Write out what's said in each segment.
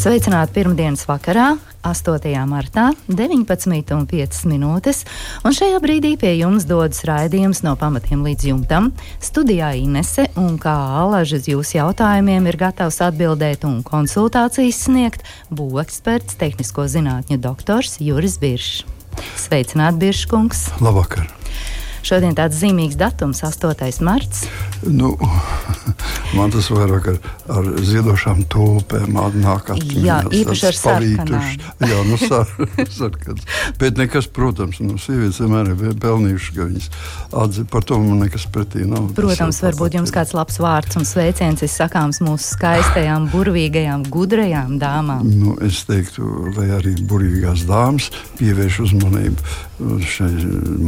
Sveicināti pirmdienas vakarā, 8. martā, 19,5 minūtes. Un šajā brīdī pie jums dodas raidījums no pamatiem līdz jumtam. Studijā Inese un kā alažas jūsu jautājumiem ir gatavs atbildēt un konsultācijas sniegt būveksperts, tehnisko zinātņu doktors Juris Biršs. Sveicināti, Birškungs! Labvakar! Šodien tāds zīmīgs datums, 8. marts. Nu, man tas vairāk ar, ar ziedošām tulpēm nāk atmiņās. Jā, īpaši ar sarkanām. Jā, nu, sar, sarkans. Bet nekas, protams, nu, sievietes vienmēr ir pelnījušas, ka viņas atzīst, par to man nekas pretī nav. Protams, varbūt jums kāds labs vārds un sveiciens ir sakāms mūsu skaistajām, burvīgajām, gudrajām dāmām. Nu, es teiktu, lai arī burvīgās dāmas pievērš uzmanību šai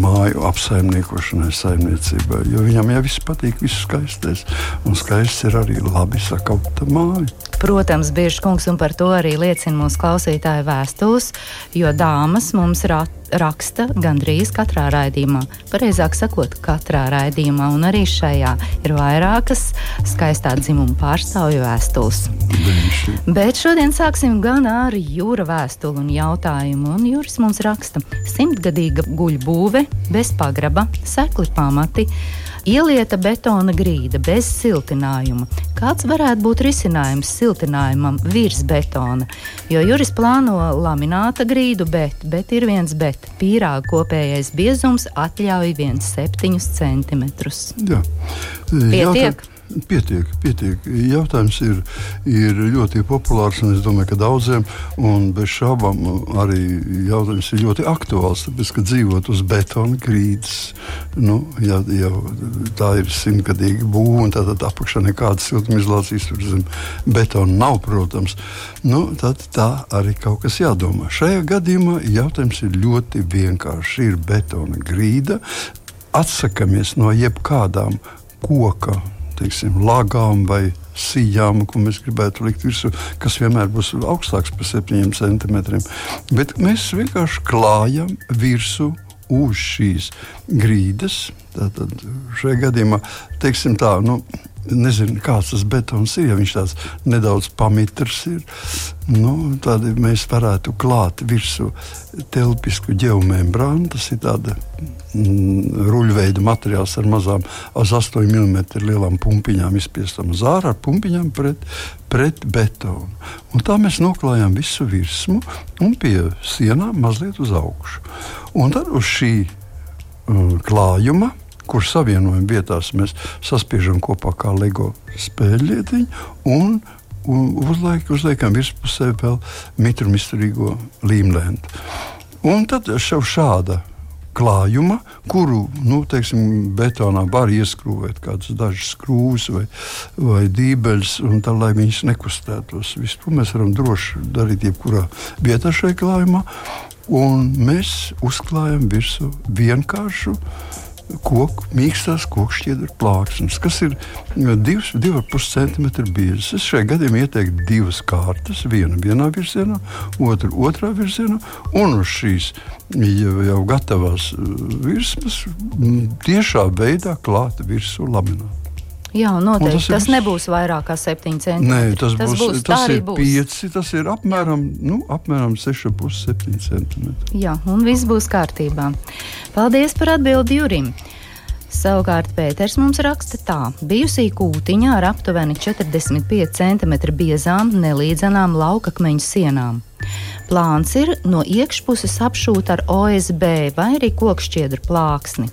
māju apsaimnieku aprīkošanai, saimniecībai. Jo viņam jau viss patīk, viss skaistais. Un skaists ir arī labi sakauta māja. Protams, bieži kungs, un par to arī liecina mūsu klausītāju vēstules, jo dāmas mums rat, raksta gandrīz katrā raidījumā. Pareizāk sakot, katrā raidījumā, un arī šajā ir vairākas skaistā dzimuma pārstāvju vēstules. Bet šodien sāksim gan ar jūra vēstuli un jautājumu. Un jūras mums raksta simtgadīga guļbūve bez pagraba, sekli pamati Ielieta betona grīda bez siltinājuma. Kāds varētu būt risinājums siltinājumam virs betona? Jo Juris plāno lamināta grīdu, bet, bet ir viens bet. Pīrāga kopējais biezums atļauj 1,7 cm. Jā. Pietiek? Jautā, Pietiek, pietiek. Jautājums ir, ir ļoti populārs, un es domāju, ka daudziem, un bez šaubām arī jautājums ir ļoti aktuāls. Tāpēc, ka dzīvot uz betona grīdas, nu, ja, ja tā ir simtgadīga būva, un tad apakšā nekādas siltumizolācijas tur zem betona nav, protams, nu, tad tā arī kaut kas jādomā. Šajā gadījumā jautājums ir ļoti vienkāršs. Ir betona grīda, atsakamies no jebkādām koka teiksim, lagām vai sijām, ko mēs gribētu likt virsū, kas vienmēr būs augstāks par 7 centimetriem. Bet mēs vienkārši klājam virsū uz šīs grīdas. Tātad šajā gadījumā, teiksim tā, nu, nezinu, kāds tas betons ir. Ja viņš tāds nedaudz pamitrs ir, nu, tad mēs varētu klāt virsū telpisku geomembrānu. Tas ir tāds mm, ruļveida materiāls ar mazām, uz 8 mm lielām pumpiņām izspiestam uz ārā, ar pumpiņām pret, pret betonu. Un tā mēs noklājām visu virsmu un pie sienām mazliet uz augšu. Un tad uz šī uh, klājuma kur savienojuma vietās mēs saspiežam kopā kā LEGO spēļlietiņu un, un uzliek, uzliekam virspusē vēl mitrumisturīgo līmlēntu. Un tad šau šāda klājuma, kuru nu, teiksim, betonā var ieskrūvēt kādas dažas skrūves vai, vai dībeļus, tā, lai viņas nekustētos. Visu to mēs varam droši darīt jebkurā vietā šajā klājumā, un mēs uzklājam virsmu vienkāršu koku, mīkstās koku šķiedra plāksnes, kas ir 2,5 cm biezas. Es šajā gadījumā ieteiktu divas kārtas, viena vienā virzienā, otra otrā virzienā, un uz šīs jau, jau gatavās virsmas tiešā veidā klāta virsū lamināta. Jā, noteikti. Tas, tas nebūs vairāk kā 7 centimetri. Nē, tas, tas būs, būs tas ir būs. 5, tas ir apmēram, nu, apmēram 6,5-7 centimetri. Jā, un viss būs kārtībā. Paldies par atbildi Jurim. Savukārt Pēters mums raksta tā: bijusī kūtiņa ar aptuveni 45 cm biezām, nelīdzenām laukakmeņu sienām. Plāns ir no iekšpuses apšūt ar OSB vai arī kokšķiedru plāksni.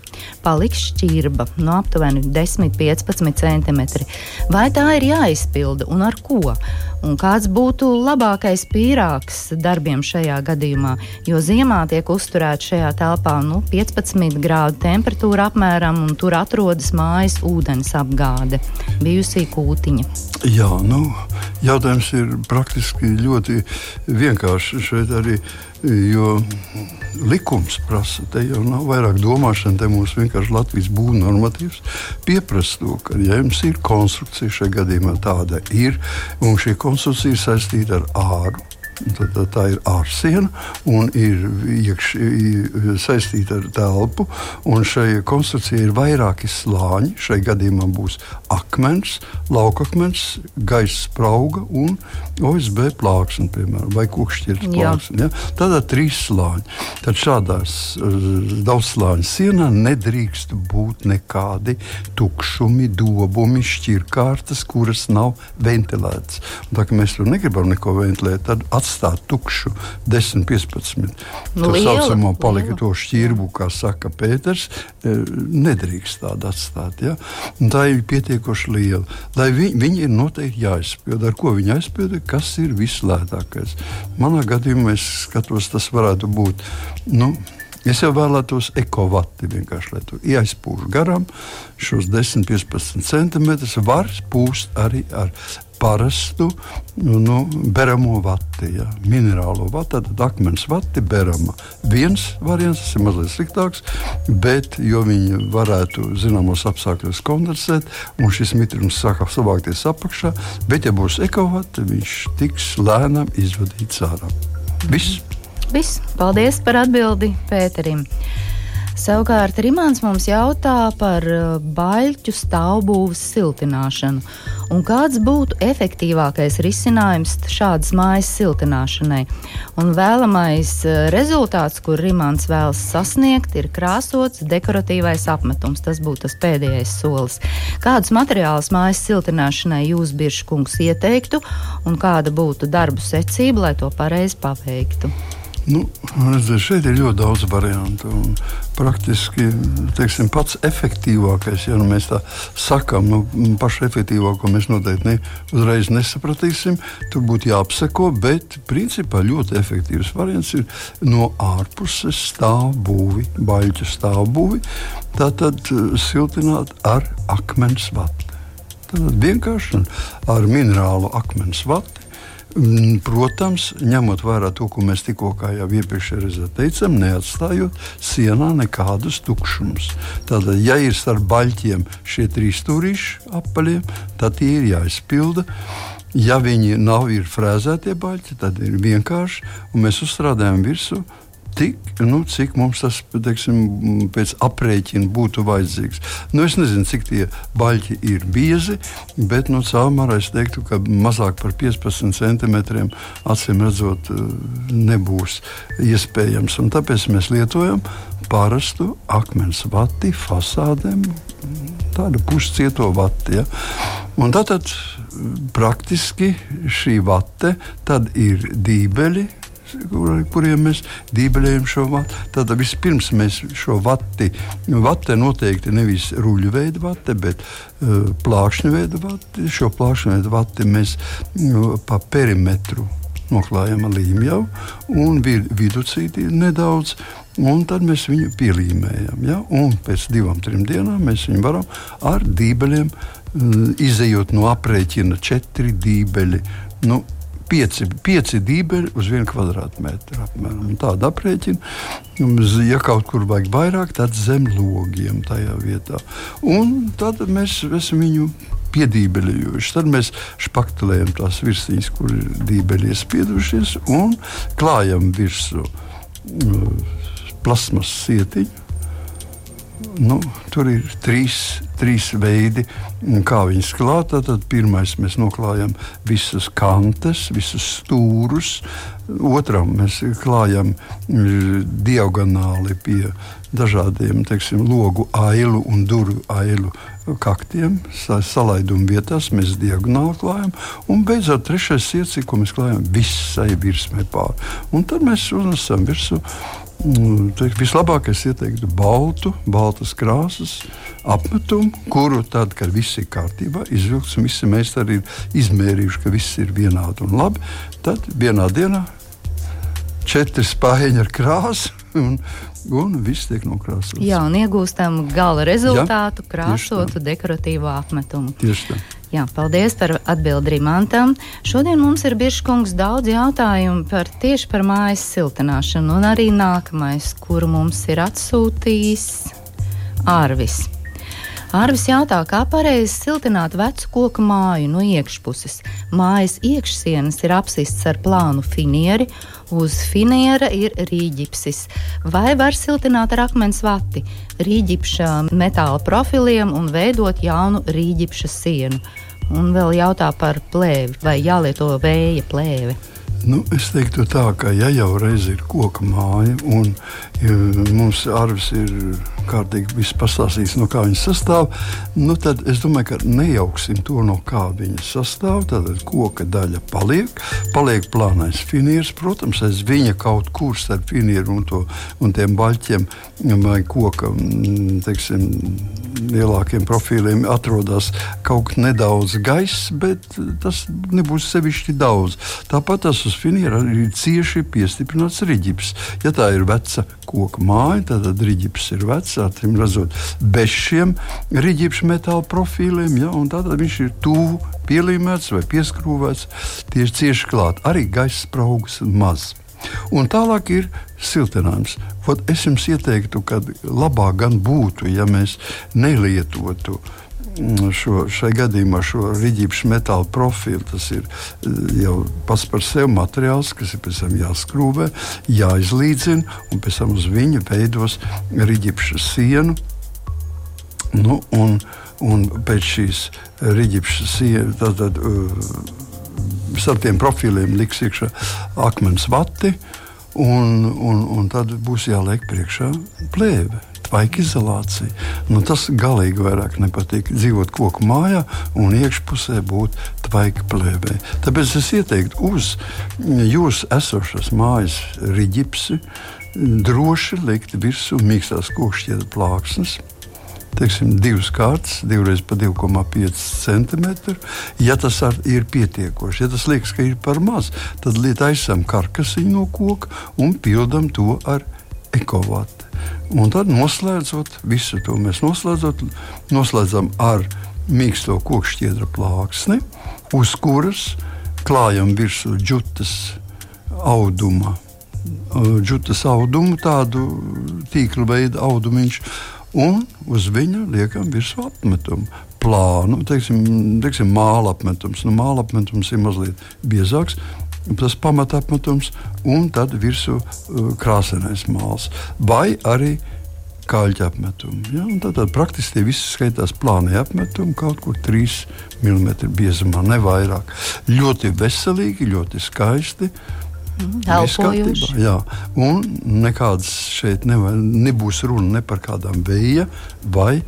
Paliks šķirba no aptuveni 10-15 cm. Vai tā ir jāizpilda un ar ko? Un kāds būtu labākais pīrāgs darbiem šajā gadījumā? Jo ziemā tiek uzturēta šajā telpā nu, 15 grādu temperatūra apmēram, un tur atrodas mājas ūdens apgāde, bijusī kūtiņa. Jā, nu, jautājums ir praktiski ļoti vienkāršs. Šeit arī Jo likums prasa, te jau nav vairāk domāšana, te mums vienkārši Latvijas būvnormatīvs pieprasa to, ka, ja jums ir konstrukcija, šajā gadījumā tāda ir, un šī konstrukcija ir saistīta ar āru Tad, tā, tā ir ārsiena un ir iekš, saistīta ar telpu. Šai konstrukcijai ir vairāki slāņi. Šai gadījumā būs akmens, laukakmens, gaisa sprauga un OSB plāksne, piemēram, vai kokšķirta plāksne. Ja? Tādā trīs slāņi. Tad šādās daudzslāņu sienā nedrīkst būt nekādi tukšumi, dobumi, šķirkārtas, kuras nav ventilētas. Tā kā mēs tur negribam neko ventilēt, tad atstāt tukšu 10, 15. Tā saucamo palika to šķirbu, kā saka Pēters, e, nedrīkst tādu atstāt. Ja? Un tā ir pietiekoši liela. Lai vi, viņi ir noteikti jāizpild. Ar ko viņi aizpilda, kas ir vislētākais. Manā gadījumā es skatos, tas varētu būt. Nu, Es jau vēlētos ekovati vienkārši, lai to aizpūš garām. Šos 10, 15 centimetrus var pūst arī ar parastu nu, nu, beramo vati, ja, minerālo vati, tad akmens vati, berama. Viens variants, tas ir mazliet sliktāks, bet jo viņi varētu zināmos apstākļos kondensēt, un šis mitrums sāka savākties apakšā, bet ja būs ekovati, viņš tiks lēnām izvadīts ārā. Viss! Viss. Paldies par atbildi Pēterim! Savukārt Rimāns mums jautā par uh, baļķu stāvbūves siltināšanu. Un kāds būtu efektīvākais risinājums šādas mājas siltināšanai? Un vēlamais uh, rezultāts, kur Rimāns vēlas sasniegt, ir krāsots dekoratīvais apmetums. Tas būtu tas pēdējais solis. Kādus materiālus mājas siltināšanai jūs, Biržkungs, ieteiktu un kāda būtu darbu secība, lai to pareizi paveiktu? Nu, redziet, šeit ir ļoti daudz variantu. Praktiski teiksim, pats efektīvākais, ja nu mēs tā sakām, nu, pašu efektīvāko mēs noteikti ne, uzreiz nesapratīsim. Tur būtu jāapseko, bet principā ļoti efektīvs variants ir no ārpuses stāvbūvi, baļķu stāvbūvi. Tātad eh, siltināt ar akmens vati. Tad vienkārši ar minerālu akmens vati Mm, protams, ņemot vērā to, ko mēs tikko jau iepriekšējā teicām, neatstājot sienā nekādus tukšumus. Tātad, ja ir starp baļķiem šie trīs stūrīši apaļie, tad tie ir jāizpilda. Ja viņi nav frēzētie baļķi, tad ir vienkārši, un mēs uzstrādājam virsmu tik, nu, cik mums tas teiksim, pēc aprēķina būtu vajadzīgs. Nu, es nezinu, cik tie baļķi ir biezi, bet no nu, caurmērā es teiktu, ka mazāk par 15 centimetriem acīm redzot eh, nebūs iespējams. Un tāpēc mēs lietojam parastu akmens vati fasādēm, tādu puscieto vati. Ja? Un tātad praktiski šī vate ir dībeļi kur, kuriem mēs dībelējam šo vatu. Tad vispirms mēs šo vati, vate noteikti nevis ruļu veidu vate, bet uh, plākšņu veidu vati. Šo plākšņu veidu vati mēs uh, pa perimetru noklājam ar līmju un viducīti nedaudz. Un tad mēs viņu pielīmējam. Ja? Un pēc divām, trim dienām mēs viņu varam ar dībeļiem, uh, izējot no aprēķina četri dībeļi. Nu, pieci, pieci dībeļi uz vienu kvadrātmetru. Apmēram. Tāda aprēķina. Ja kaut kur vajag vairāk, tad zem logiem tajā vietā. Un tad mēs esam viņu piedībeļojuši. Tad mēs špaktelējam tās virsmas, kur ir dībeļi iespiedušies, un klājam virsmu uh, plasmas sietiņu Nu, tur ir trīs, trīs veidi, kā viņas klāt. Tad pirmais mēs noklājam visas kantes, visus stūrus. Otram mēs klājam diagonāli pie dažādiem teiksim, logu ailu un durvju ailu kaktiem, salaidumu vietās mēs diagonāli klājam. Un beidzot, trešais sirds, ko mēs klājam visai virsmē pāri. Un tad mēs uznesam virsmu Mm, teikt, vislabākais ieteiktu baltu, baltas krāsas apmetumu, kuru tad, kad viss ir kārtībā, izvilkts un visi meistari ir izmērījuši, ka viss ir vienādi un labi, tad vienā dienā četri spāņi ar krāsu. Un, un viss tiek nokrāsots. Jā, un iegūstam gala rezultātu, Jā, krāsotu dekoratīvu apmetumu. Tieši tā. Jā, paldies par atbildi Rimantam. Šodien mums ir bišķi daudz jautājumu par tieši par mājas siltināšanu, un arī nākamais, kuru mums ir atsūtījis Ārvis. Arvis jautā, kā pareizi siltināt vecu koku māju no iekšpuses. Mājas iekšsienas ir apsistas ar plānu finieri, uz finiera ir rīģipsis. Vai var siltināt ar akmens vati, rīģipša metāla profiliem un veidot jaunu rīģipša sienu? Un vēl jautā par plēvi, vai jālieto vēja plēve. Nu, es teiktu, tā, ka ja jau reiz ir koka māja un mums arvis ir kārtīgi pastāstījis, no kā viņa sastāv, nu, tad es domāju, ka nejauksim to, no kā viņa sastāv. Tad koka daļa paliek, paliek plānais finieris. Protams, aiz viņa kaut kur starp finieru un, to, un tiem baļķiem vai koka mm, teiksim, lielākiem profiliem atrodas kaut nedaudz gaiss, bet tas nebūs sevišķi daudz. Tāpat tas uz finiera ir cieši piestiprināts riģips. Ja tā ir veca koka māja, tad riģips ir vecs acīm redzot, bez šiem rīķības metāla profiliem. Ja, tad viņš ir tuvu pielīmēts vai pieskrūvēts tieši cieši klāt. Arī gaisa spraugas maz. Un tālāk ir siltinājums. Ot, es jums ieteiktu, ka labāk būtu, ja mēs nelietotu mm, šo, šai gadījumā šo rīķības metāla profilu. Tas ir eh, jau pats par sevi materiāls, kas ir pēc tam jāskrūvē, jāizlīdzina, un pēc tam uz viņa veidos rīķības sienu. Nu, un, un pēc šīs rīķības sienas, tad, tad uh, starp tiem profiliem liks iekšā akmens vati, un, un, un tad būs jāliek priekšā plēve. Tvaika izolācija. Nu, tas galīgi vairāk nepatīk. Dzīvot koku mājā un iekšpusē būt tvaika plēvē. Tāpēc es ieteiktu uz jūsu esošās mājas riģipsi droši likt virsū mīkstās kokšķieta plāksnes teiksim, divas kārtas, divreiz pa 2,5 cm. Ja tas ar, ir pietiekoši, ja tas liekas, ka ir par maz, tad taisām karkasiņu no koka un pildām to ar ekovātu. Un tad noslēdzot visu to, mēs noslēdzam ar mīksto kokšķiedra plāksni, uz kuras klājam virsū džutas auduma. Džutas audumu, tādu tīkla veidu audumiņš, un uz viņa liekam virsmu apmetumu. Plānu, teiksim, teiksim māla apmetums. Nu, māla apmetums ir mazliet biezāks, tas pamatapmetums, un tad virsū uh, krāsainais māls. Vai arī kāļu apmetumu. Ja? Tad, tad praktiski tie visi skaitās plāni apmetumi kaut kur 3 mm biezumā, ne vairāk. Ļoti veselīgi, ļoti skaisti. Elpojoši. Jā, un nekādas šeit nevar, nebūs runa ne par kādām vēja vai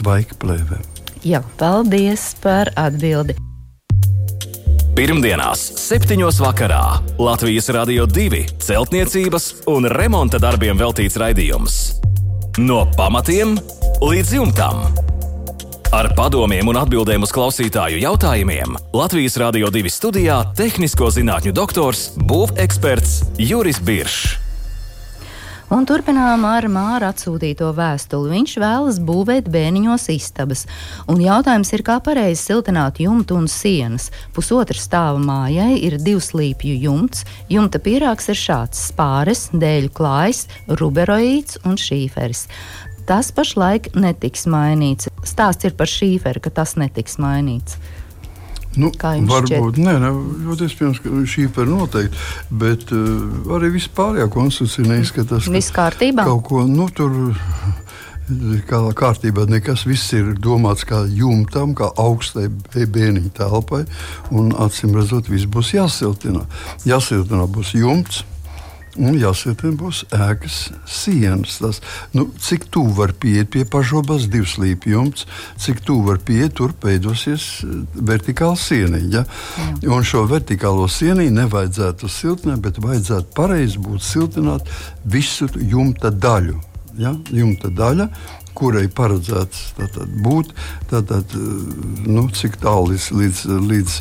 tvaika plēvēm. Jā, paldies par atbildi. Pirmdienās, 7. vakarā Latvijas Rādio 2 celtniecības un remonta darbiem veltīts raidījums. No pamatiem līdz jumtam. Ar padomiem un atbildēm uz klausītāju jautājumiem Latvijas Rādio 2 studijā - tehnisko zinātņu doktors, būveksperts Juris Biršs. Un turpinām ar Māra atsūtīto vēstuli. Viņš vēlas būvēt bēniņos istabas. Un jautājums ir, kā pareizi siltināt jumtu un sienas. Pusotra stāva mājai ir divs līpju jumts. Jumta pīrāgs ir šāds - spāres, dēļu klājs, ruberoīds un šīferis. Tas pašlaik netiks mainīts. Stāsts ir par šīferu, ka tas netiks mainīts. Nu, varbūt nē, ne, ļoti iespējams, ka šī ir noteikti. Bet uh, arī vispārējā konstrukcija neizskatās. Viss kārtībā. Kaut ko nu, tur. Kā kārtībā nekas viss ir domāts kā jumtam, kā augstai bērniņa telpai. Acīm redzot, viss būs jāsiltina. Jāsiltina būs jumts, Un jāsietina būs ēkas sienas. Tas, nu, cik tuvu var pieiet pie pašobas divas līpjums, cik tuvu var pieiet, tur veidosies eh, vertikāla sieniņa. Ja? Un šo vertikālo sieniņu nevajadzētu siltināt, bet vajadzētu pareizi būt siltināt visu jumta daļu. Ja? Jumta daļa, kurai paredzēts tātad, būt. Tātad, nu, cik tālu līdz, līdz, līdz,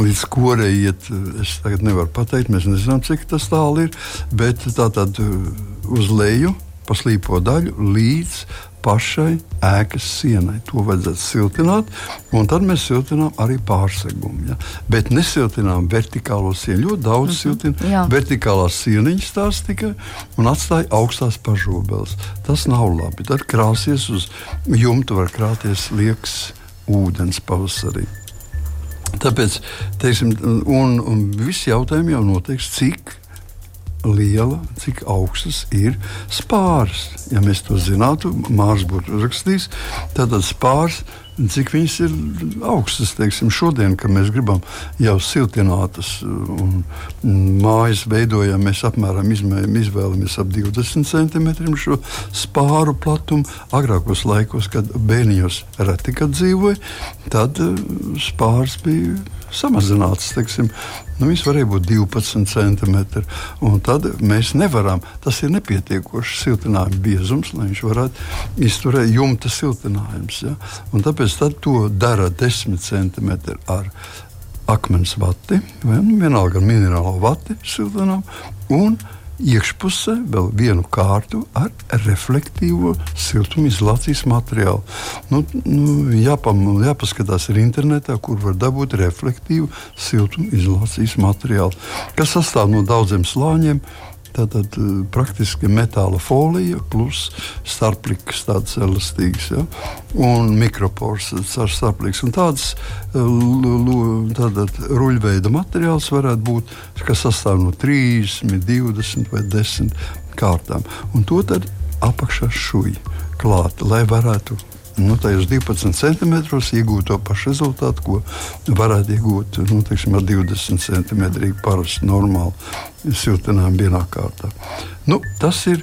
līdz kurai iet, es tagad nevaru pateikt. Mēs nezinām, cik tas tālu ir. Bet tātad uz leju pa slīpo daļu līdz pašai ēkas sienai. To vajadzētu siltināt, un tad mēs siltinām arī pārsegumu. Ja? Bet nesiltinām vertikālo sienu. Ļoti daudz mm -hmm. siltina Jā. vertikālās sieniņas tās tikai un atstāja augstās pažobeles. Tas nav labi. Tad krāsies uz jumta, var krāties liekas ūdens pavasarī. Tāpēc, teiksim, un, un viss jautājums jau noteikts, cik liela, cik augstas ir spāras. Ja mēs to zinātu, Mārcis būtu uzrakstījis, tad spāras cik viņas ir augstas. Teiksim, šodien, kad mēs gribam jau siltinātas un mājas veidojam, mēs apmēram izvēlamies ap 20 centimetriem šo spāru platumu. Agrākos laikos, kad bērniņos reti dzīvoja, tad spārs bija samazināts. Teiksim, nu, viņš varēja būt 12 centimetri. Tad mēs nevaram, tas ir nepietiekošs siltinājuma biezums, lai viņš varētu izturēt jumta siltinājumus. Ja? Un tāpēc to dara 10 centimetri ar akmens vati, vai nu, vienalga minerālo vati siltinām iekšpusē vēl vienu kārtu ar reflektīvo siltumizolācijas materiālu. Nu, nu, jāpam, jāpaskatās arī internetā, kur var dabūt reflektīvu siltumizolācijas materiālu, kas sastāv no daudziem slāņiem. Tātad eh, praktiski metāla folija plus starpliks, tāds elastīgs, ja? un mikropors ar starpliks. Un tāds eh, tātad, ruļveida materiāls varētu būt, kas sastāv no 30, 20 vai 10 kārtām. Un to tad apakšā šūja klāt, lai varētu nu, tajos 12 centimetros iegūt to pašu rezultātu, ko varētu iegūt nu, teiksim, ar 20 centimetriem parasti normāli siltinājumu vienā kārtā. Nu, tas, ir,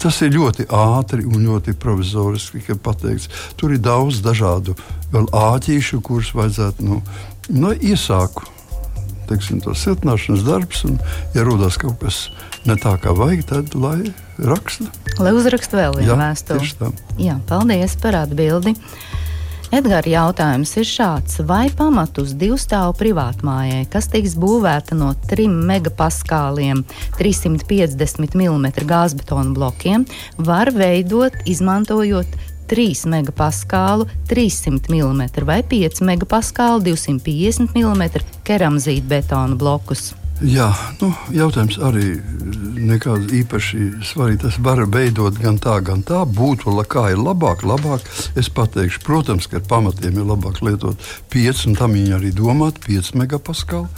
tas ir ļoti ātri un ļoti provizoriski pateikts. Tur ir daudz dažādu āķīšu, kurus vajadzētu nu, nu, iesākt. Teiksim, to siltināšanas darbs, un, ja rodas kaut kas ne tā, kā vajag, tad lai raksta. Lai uzraksta vēl vienu vēstuli. Jā, paldies par atbildi. Edgars jautājums ir šāds. Vai pamatus divstāvu privātmājai, kas tiks būvēta no 3 megapaskāliem 350 mm gāzbetona blokiem, var veidot izmantojot 3 megapaskālu 300 mm vai 5 megapaskālu 250 mm keramzīta betona blokus? Jā, nu, jautājums arī nekāds īpaši svarīgs. Tas var veidot gan tā, gan tā. Būtu, kā ir labāk, labāk. Es pateikšu, protams, ka ar pamatiem ir labāk lietot 5, un tam viņi arī domāt 5 megapaskalu.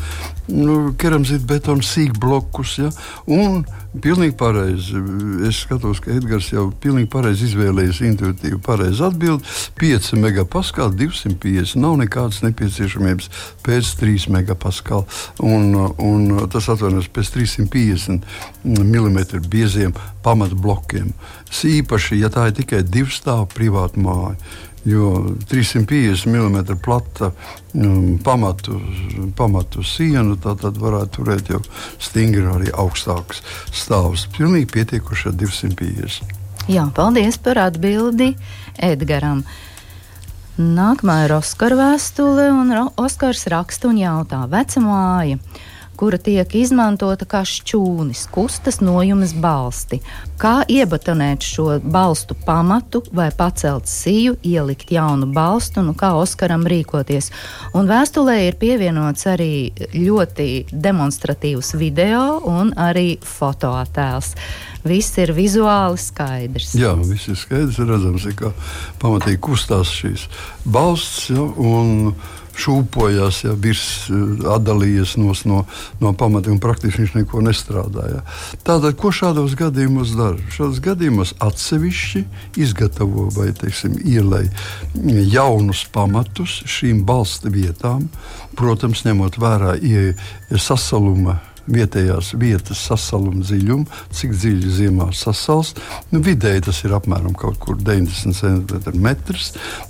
Nu, keramzīta betona sīkblokus. Ja? Un pilnīgi pareizi. Es skatos, ka Edgars jau pilnīgi pareizi izvēlējies intuitīvi pareizi atbildi. 5 megapaskali, 250. Nav nekādas nepieciešamības pēc 3 megapaskali. Un, un tas atvainojas pēc 350 mm bieziem pamatblokiem. Īpaši, ja tā ir tikai divu stāvu privāta māja. Jo 350 mm plata um, pamatu, pamatu sienu tad varētu turēt jau stingri arī augstāks stāvs. Pilnīgi pietiekuši ar 250. Jā, paldies par atbildi Edgaram. Nākamā ir Oskara vēstule, un Oskars raksta un jautā: Veca māja kura tiek izmantota kā šķūnis, kustas nojumes balsti. Kā iebatonēt šo balstu pamatu vai pacelt siju, ielikt jaunu balstu, nu kā Oskaram rīkoties. Un vēstulē ir pievienots arī ļoti demonstratīvs video un arī fotoattēls. Viss ir vizuāli skaidrs. Jā, viss ir skaidrs. Redzams, ka pamatīgi kustās šīs balsts. Ja, un, šūpojās, ja virs eh, atdalījies no, no pamata un praktiski viņš neko nestrādāja. Tātad, ko šādos gadījumos dara? Šādos gadījumos atsevišķi izgatavo vai teiksim, ielai jaunus pamatus šīm balsta vietām, protams, ņemot vērā sasaluma vietējās vietas sasaluma dziļumu, cik dziļi ziemā sasals. Nu, vidēji tas ir apmēram 90 cm.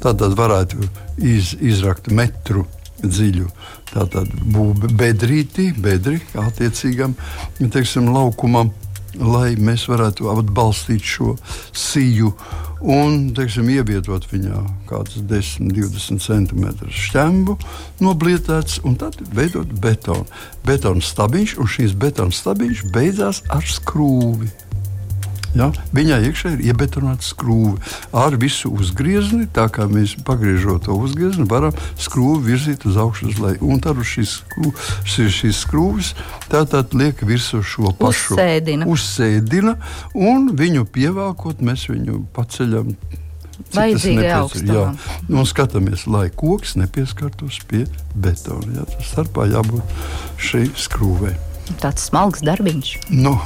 Tātad varētu iz, izrakt metru dziļu. Tātad būvē bedrīti, bedri attiecīgam teiksim, laukumam lai mēs varētu atbalstīt šo siju un teiksim, ievietot viņā kaut kādus 10, 20 centimetrus šķembu, noblietēts un tad veidot betonu. Betona stabiņš un šīs betona stabiņš beidzās ar skrūvi. Ja? Viņai iekšā ir iebetonēta skrūve ar visu uzgriezni. Tā kā mēs pagriežot to uzgriezni, varam skrūvi virzīt uz augšu, uz leju. Un tad uz šīs, skrū, šīs skrūves tātad liek virsū šo pašu uzsēdina. uzsēdina un viņu pievelkot, mēs viņu paceļam. Vajadzīgai augstumā. Un skatāmies, lai koks nepieskartos pie betona. Jā, tas starpā jābūt šai skrūvei. Tāds smalks darbiņš. Nu,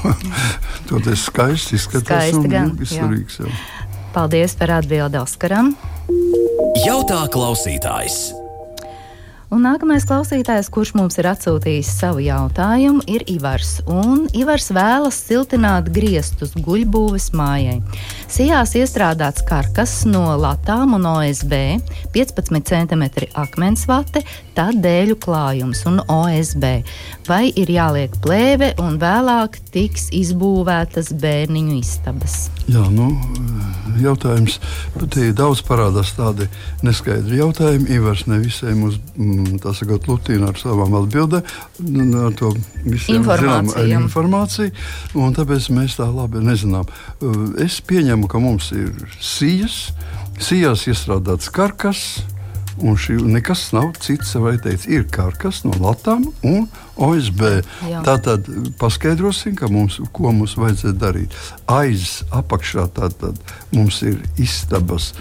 tas skaisti izskatās. Skaisti gan, izturīgs, jā. Paldies par atbildi Oskaram. Jautā klausītājs. Un nākamais klausītājs, kurš mums ir atsūtījis savu jautājumu, ir Ivars. Un Ivars vēlas siltināt griestus guļbūves mājai. Sijās iestrādāts karkas no latām un OSB, 15 cm akmens vate, tad dēļu klājums un OSB. Vai ir jāliek plēve un vēlāk tiks izbūvētas bērniņu istabas? Jā, nu, jautājums. Te daudz parādās tādi neskaidri jautājumi. Ivars ne visiem uz mm, tā sakot, Lutīna ar savām atbildēm, ar to visiem informāciju. Zinām, informāciju tāpēc mēs tā labi nezinām. Es pieņemu, ka mums ir sijas, sijās iestrādāts karkas. Un šī nekas nav cits, vai teikt, ir karkas no latām un OSB. Jā. Tātad paskaidrosim, mums, ko mums vajadzētu darīt. Aiz apakšā tātad mums ir istabas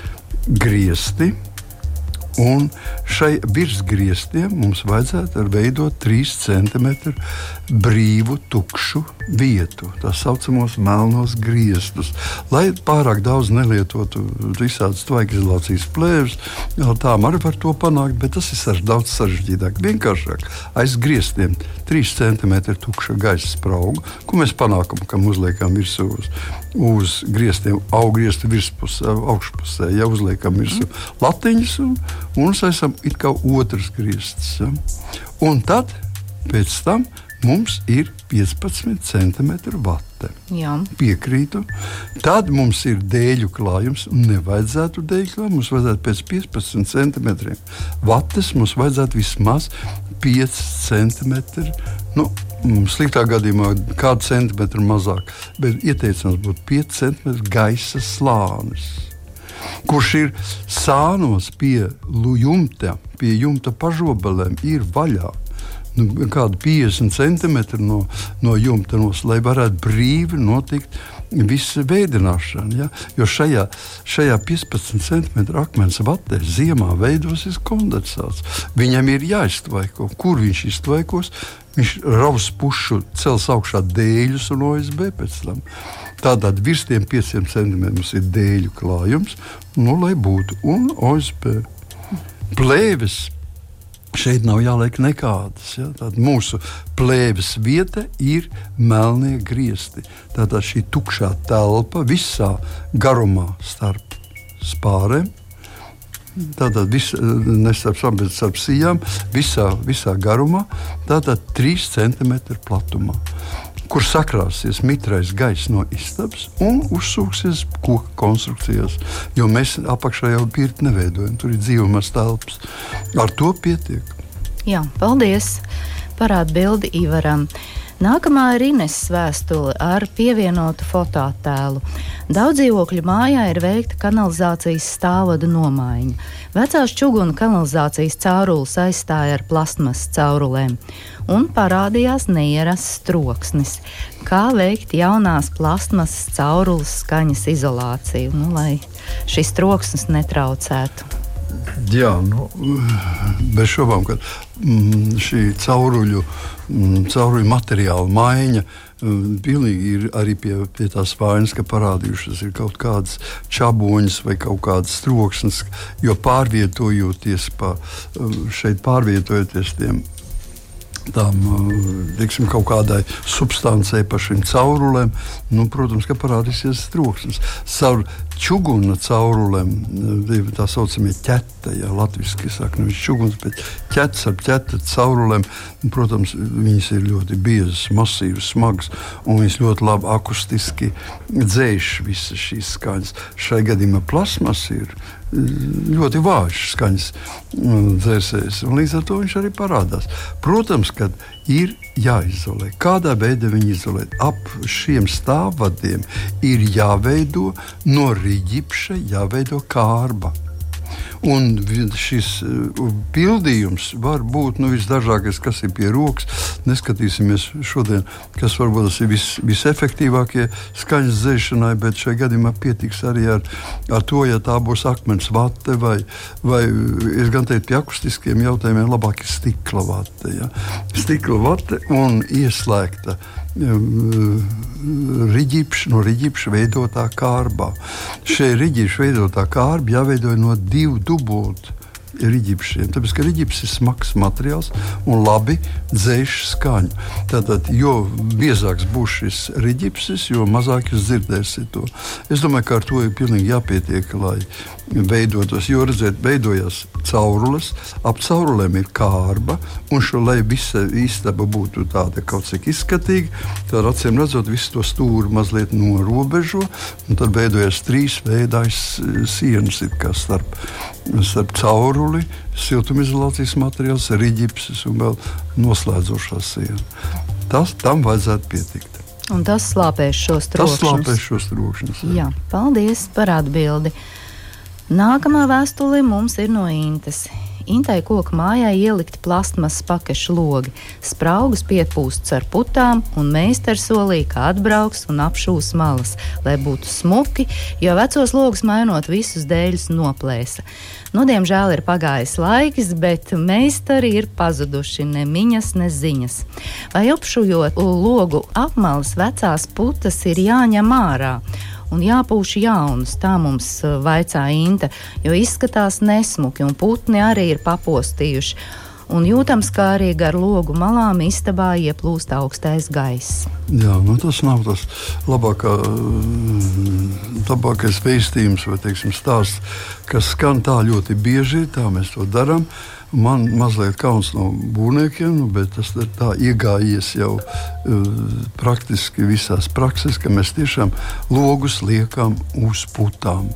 griezti Un šai virsgrieztiem mums vajadzētu veidot 3 cm brīvu, tukšu vietu, tā saucamos melnos griestus. Lai pārāk daudz nelietotu visādas tvaikizolācijas plēves, tām arī var to panākt, bet tas ir daudz sarežģītāk. Vienkāršāk aiz griestiem 3 cm tukša gaisa sprauga, ko mēs panākam, kam uzliekam virsū uz, uz griestiem, augriestu virspusē, augšpusē, ja uzliekam virsū latiņas. Un, un mēs esam it kā otrs griezts. Ja? Un tad pēc tam mums ir 15 cm vate. Jā. Piekrītu. Tad mums ir dēļu klājums. Nevajadzētu dēļu klājumu. Mums vajadzētu pēc 15 cm vates. Mums vajadzētu vismaz 5 cm. Nu, Sliktā gadījumā kādu centimetru mazāk, bet ieteicams būtu 5 cm gaisa slānis kurš ir sānos pie jumta, pie jumta pažobelēm, ir vaļā. Nu, kādu 50 centimetru no, no jumta, nos, lai varētu brīvi notikt visa veidināšana. Ja? Jo šajā, šajā 15 centimetru akmens vatē ziemā veidosies kondensāts. Viņam ir jāiztvaiko. Kur viņš iztvaikos? Viņš raus pušu, cels augšā dēļus un OSB pēc tam. Tātad virs tiem 5 centimetriem ir dēļu klājums, nu, lai būtu un OSP. Plēves šeit nav jāliek nekādas. Ja? Tad mūsu plēves vieta ir melnie griezti. Tātad šī tukšā telpa visā garumā starp spārēm. Tātad vis, starp sām, bet starp sijām, visā, visā garumā, tātad 3 cm platumā kur sakrāsies mitrais gaiss no istabas un uzsūksies koku konstrukcijās. Jo mēs apakšā jau pirti neveidojam, tur ir dzīvumās telpas. Ar to pietiek. Jā, paldies par atbildi Ivaram. Nākamā ir Ines vēstule ar pievienotu fototēlu. Daudz dzīvokļu mājā ir veikta kanalizācijas stāvvadu nomaiņa. Vecās čuguna kanalizācijas caurules aizstāja ar plasmas caurulēm, un parādījās neierasts troksnis. Kā veikt jaunās plasmas caurules skaņas izolāciju, nu, lai šis troksnis netraucētu? Jā, nu, bez šaubām, ka mm, šī cauruļu, mm, cauruļu materiāla maiņa mm, pilnīgi ir arī pie, pie tās vainas, ka parādījušas ir kaut kādas čaboņas vai kaut kādas troksnes, jo pārvietojoties pa, mm, šeit, pārvietojoties tiem tam teiksim, kaut kādai substancei, pa šīm caurulēm, nu, protams, ka parādīsies troksnis. Caur čuguna caurulēm, tā saucamie ķeta, ja latviešu saka, nevis čuguns, bet ķets ar ķeta caurulēm. Protams, viņas ir ļoti biezas, masīvas, smagas, un viņas ļoti labi akustiski dzēš visas šīs skaņas. Šai gadījumā plasmas ir ļoti vājš skaņas mm, dzēsējs. Līdz ar to viņš arī parādās. Protams, ka ir jāizolē. Kādā veidā viņi izolē? Ap šiem stāvvadiem ir jāveido no rīķipša, jāveido kārba. Un šis uh, pildījums var būt nu, visdažādākais, kas ir pie rokas. Neskatīsimies šodien, kas varbūt tas ir vis, visefektīvākie skaņas dzēšanai, bet šajā gadījumā pietiks arī ar, ar to, ja tā būs akmens vate vai, vai es gan teiktu, pie akustiskiem jautājumiem labāk ir stikla vate. Ja? Stikla vate un ieslēgta riģipša, no riģipša veidotā kārbā. Šai riģipša veidotā kārba jāveido no divu dubultu riģipšiem. Tāpēc, ka riģips ir smags materiāls un labi dzēš skaņu. Tātad, jo biezāks būs šis riģipsis, jo mazāk jūs dzirdēsiet to. Es domāju, ka ar to ir pilnīgi jāpietiek, lai veidotos. Jo redziet, veidojās caurules, ap caurulēm ir kārba, un šo, lai visa istaba būtu tāda kaut cik izskatīga, tad acīm redzot, visu to stūri mazliet norobežo, un tad veidojas trīs veidājas sienas starp, starp cauruli, siltumizolācijas materiāls, riģipsis un vēl noslēdzošā siena. Tas tam vajadzētu pietikt. Un tas slāpēs šos trokšņus. Tas slāpēs šos trokšņus. Jā. jā, paldies par atbildi. Nākamā vēstule mums ir no Intas. Intai koka mājā ielikti plastmasas pakašu logi, spraugus piepūsts ar putām, un meistars solīja, ka atbrauks un apšūs malas, lai būtu smuki, jo vecos logus mainot visus dēļus noplēsa. Nu, diemžēl ir pagājis laiks, bet meistari ir pazuduši ne miņas, ne ziņas. Vai apšujot logu apmalas vecās putas ir jāņem ārā? Un jāpūš jaunus. Tā mums uh, vaicā Inta, jo izskatās nesmuki un putni arī ir papostījuši. Un jūtams, kā arī gar logu malām istabā ieplūst augstais gaiss. Jā, nu tas nav tas labākā, mm, labākais veistījums vai teiksim, stāsts, kas skan tā ļoti bieži. Tā mēs to darām. Man mazliet kauns no būvniekiem, bet tas ir tā iegājies jau praktiski visās praksēs, ka mēs tiešām logus liekam uz putām.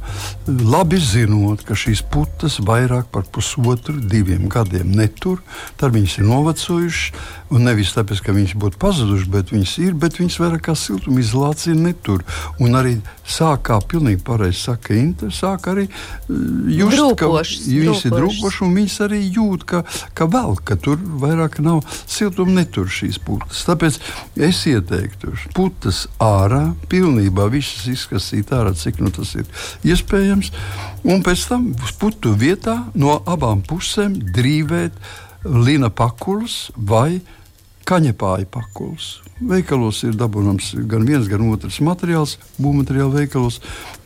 Labi zinot, ka šīs putas vairāk par pusotru, diviem gadiem netur, tad viņas ir novecojušas. Un nevis tāpēc, ka viņas būtu pazudušas, bet viņas ir, bet viņas vairāk kā siltumizolācija netur. Un arī sāk, kā pilnīgi pareizi saka Inta, sāk arī just, drūpošs, ka viņas ir drūpošas un viņas arī jūt, ka, ka vēl, ka tur vairāk nav siltuma netur šīs putas. Tāpēc es ieteiktu putas ārā, pilnībā visas izkasīt ārā, cik nu tas ir iespējams, un pēc tam putu vietā no abām pusēm drīvēt lina pakuls vai kaņepāja pakuls. Veikalos ir dabūjams gan viens, gan otrs materiāls, būvmateriāla veikalos.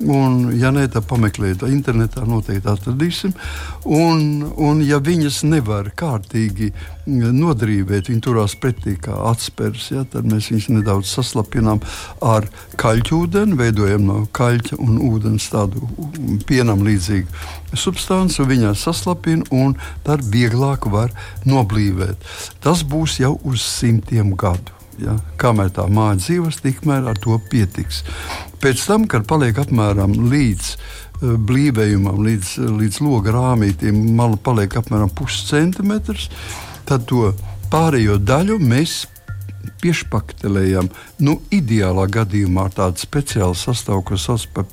Un, ja nē, tad pameklējiet internetā, noteikti atradīsim. Un, un ja viņas nevar kārtīgi nodrīvēt, viņi turās pretī kā atspērs, ja, tad mēs viņus nedaudz saslapinām ar kaļķūdeni, veidojam no kaļķa un ūdens tādu pienam līdzīgu substanci, viņā saslapina un tad vieglāk var noblīvēt. Tas būs jau uz simtiem gadu. Ja? Kamēr tā māja dzīvos, tikmēr ar to pietiks. Pēc tam, kad paliek apmēram līdz uh, blīvējumam, līdz, līdz loga rāmītiem, mala paliek apmēram puscentimetrs, tad to pārējo daļu mēs piešpaktelējam. Nu, ideālā gadījumā ar tādu speciālu sastāvu, ko sauc par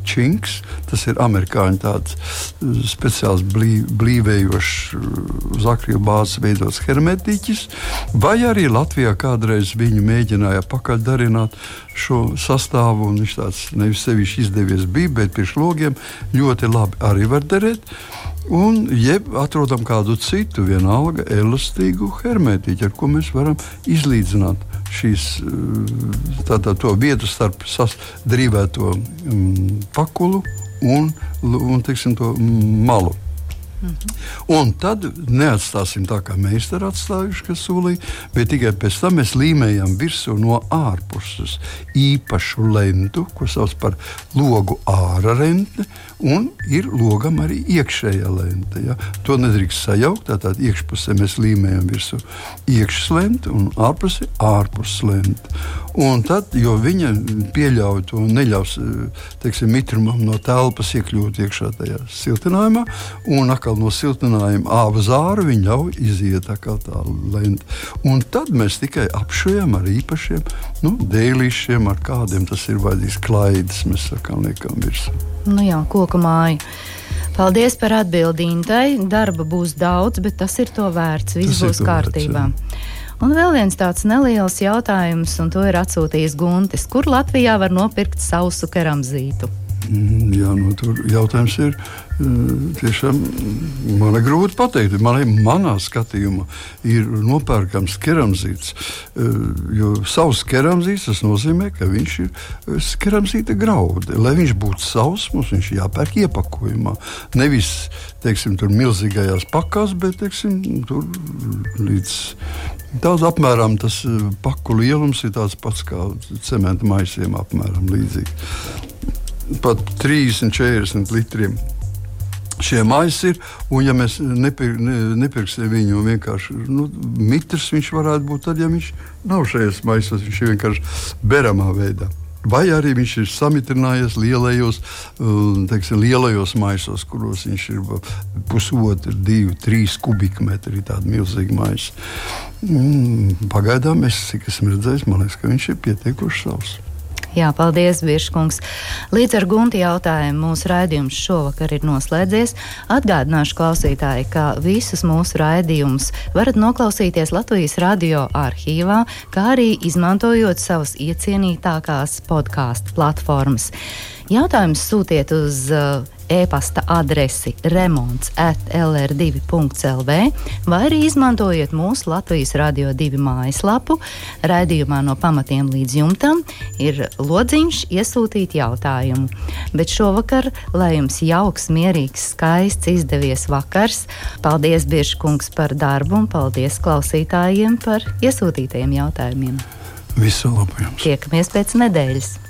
permačinks. Tas ir amerikāņu tāds uh, speciāls blī, blīvējošs, uh, uz aktīvu bāzes veidots hermetiķis, vai arī Latvijā kādreiz viņi mēģināja pakaļdarināt šo sastāvu, un viņš tāds nevis sevišķi izdevies bija, bet pie logiem ļoti labi arī var derēt. Un, jeb atrodam kādu citu, vienalga elastīgu hermetiķu, ar ko mēs varam izlīdzināt šīs eh, tātad, vietu starp drīvēto mm, pakulu un, un teiksim, to malu. Mhm. Un tad neatstāsim tā, kā mēs tur atstājuši, kas solīja, bet tikai pēc tam mēs līmējam virsū no ārpuses īpašu lentu, ko sauc par logu ārā rentni, un ir logam arī iekšējā lente. Ja? To nedrīkst sajaukt. Tātad iekšpusē mēs līmējam virsū iekšā lente un ārpusē ārpus lente. Un tad, jo viņa pieļauj to neļaus teiksim, mitrumam no telpas iekļūt iekšā tajā siltinājumā, un atkal no siltinājuma āva zāra viņa ļauj iziet tā lente. Un tad mēs tikai apšujam ar īpašiem nu, dēlīšiem, ar kādiem tas ir vajadzīgs klaides, mēs sakām, liekam virsū. Nu jā, koku māja. Paldies par atbildi Intai. Darba būs daudz, bet tas ir to vērts. Viss tas būs kārtībā. Vērts, Un vēl viens tāds neliels jautājums, un to ir atsūtījis Guntis. Kur Latvijā var nopirkt sausu keramzītu? Mm, jā, nu, tur jautājums ir eh, tiešām man ir grūti pateikt. Man, manā skatījumā ir nopērkams keramzīts. Eh, jo savs keramzīts tas nozīmē, ka viņš ir eh, keramzīta graudi. Lai viņš būtu savs, mums viņš jāpērk iepakojumā. Nevis teiksim, tur milzīgajās pakās, bet teiksim, tur līdz Daudz apmēram tas paku lielums ir tāds pats kā cementa maisiem, apmēram līdzīgs pat 30, 40 litriem. Šie maisi ir, un ja mēs nepir, ne, nepirksim viņu vienkārši nu, mitrs, viņš varētu būt tad, ja viņš nav šajos maisos, viņš ir vienkārši beramā veidā. Vai arī viņš ir samitrinājies lielajos, teiksim, lielajos maisos, kuros viņš ir pusotru, divu, trīs kubikmetri. Tāda milzīga maisa. Pagaidām, es, cik esmu redzējis, man liekas, ka viņš ir pietiekuši savs. Jā, paldies, Biržkungs. Līdz ar gunti jautājumu mūsu raidījums šovakar ir noslēdzies. Atgādināšu klausītāji, ka visus mūsu raidījumus varat noklausīties Latvijas radio arhīvā, kā arī izmantojot savas iecienītākās podkāstu platformas. Jautājums sūtiet uz uh, e-pasta adresi remonds atlr2.lv vai arī izmantojiet mūsu Latvijas Radio 2 mājaslapu. Radījumā no pamatiem līdz jumtam ir lodziņš iesūtīt jautājumu. Bet šovakar, lai jums jauks, mierīgs, skaists, izdevies vakars, paldies Biržkungs par darbu un paldies klausītājiem par iesūtītajiem jautājumiem. Visu labu jums! Tiekamies pēc nedēļas!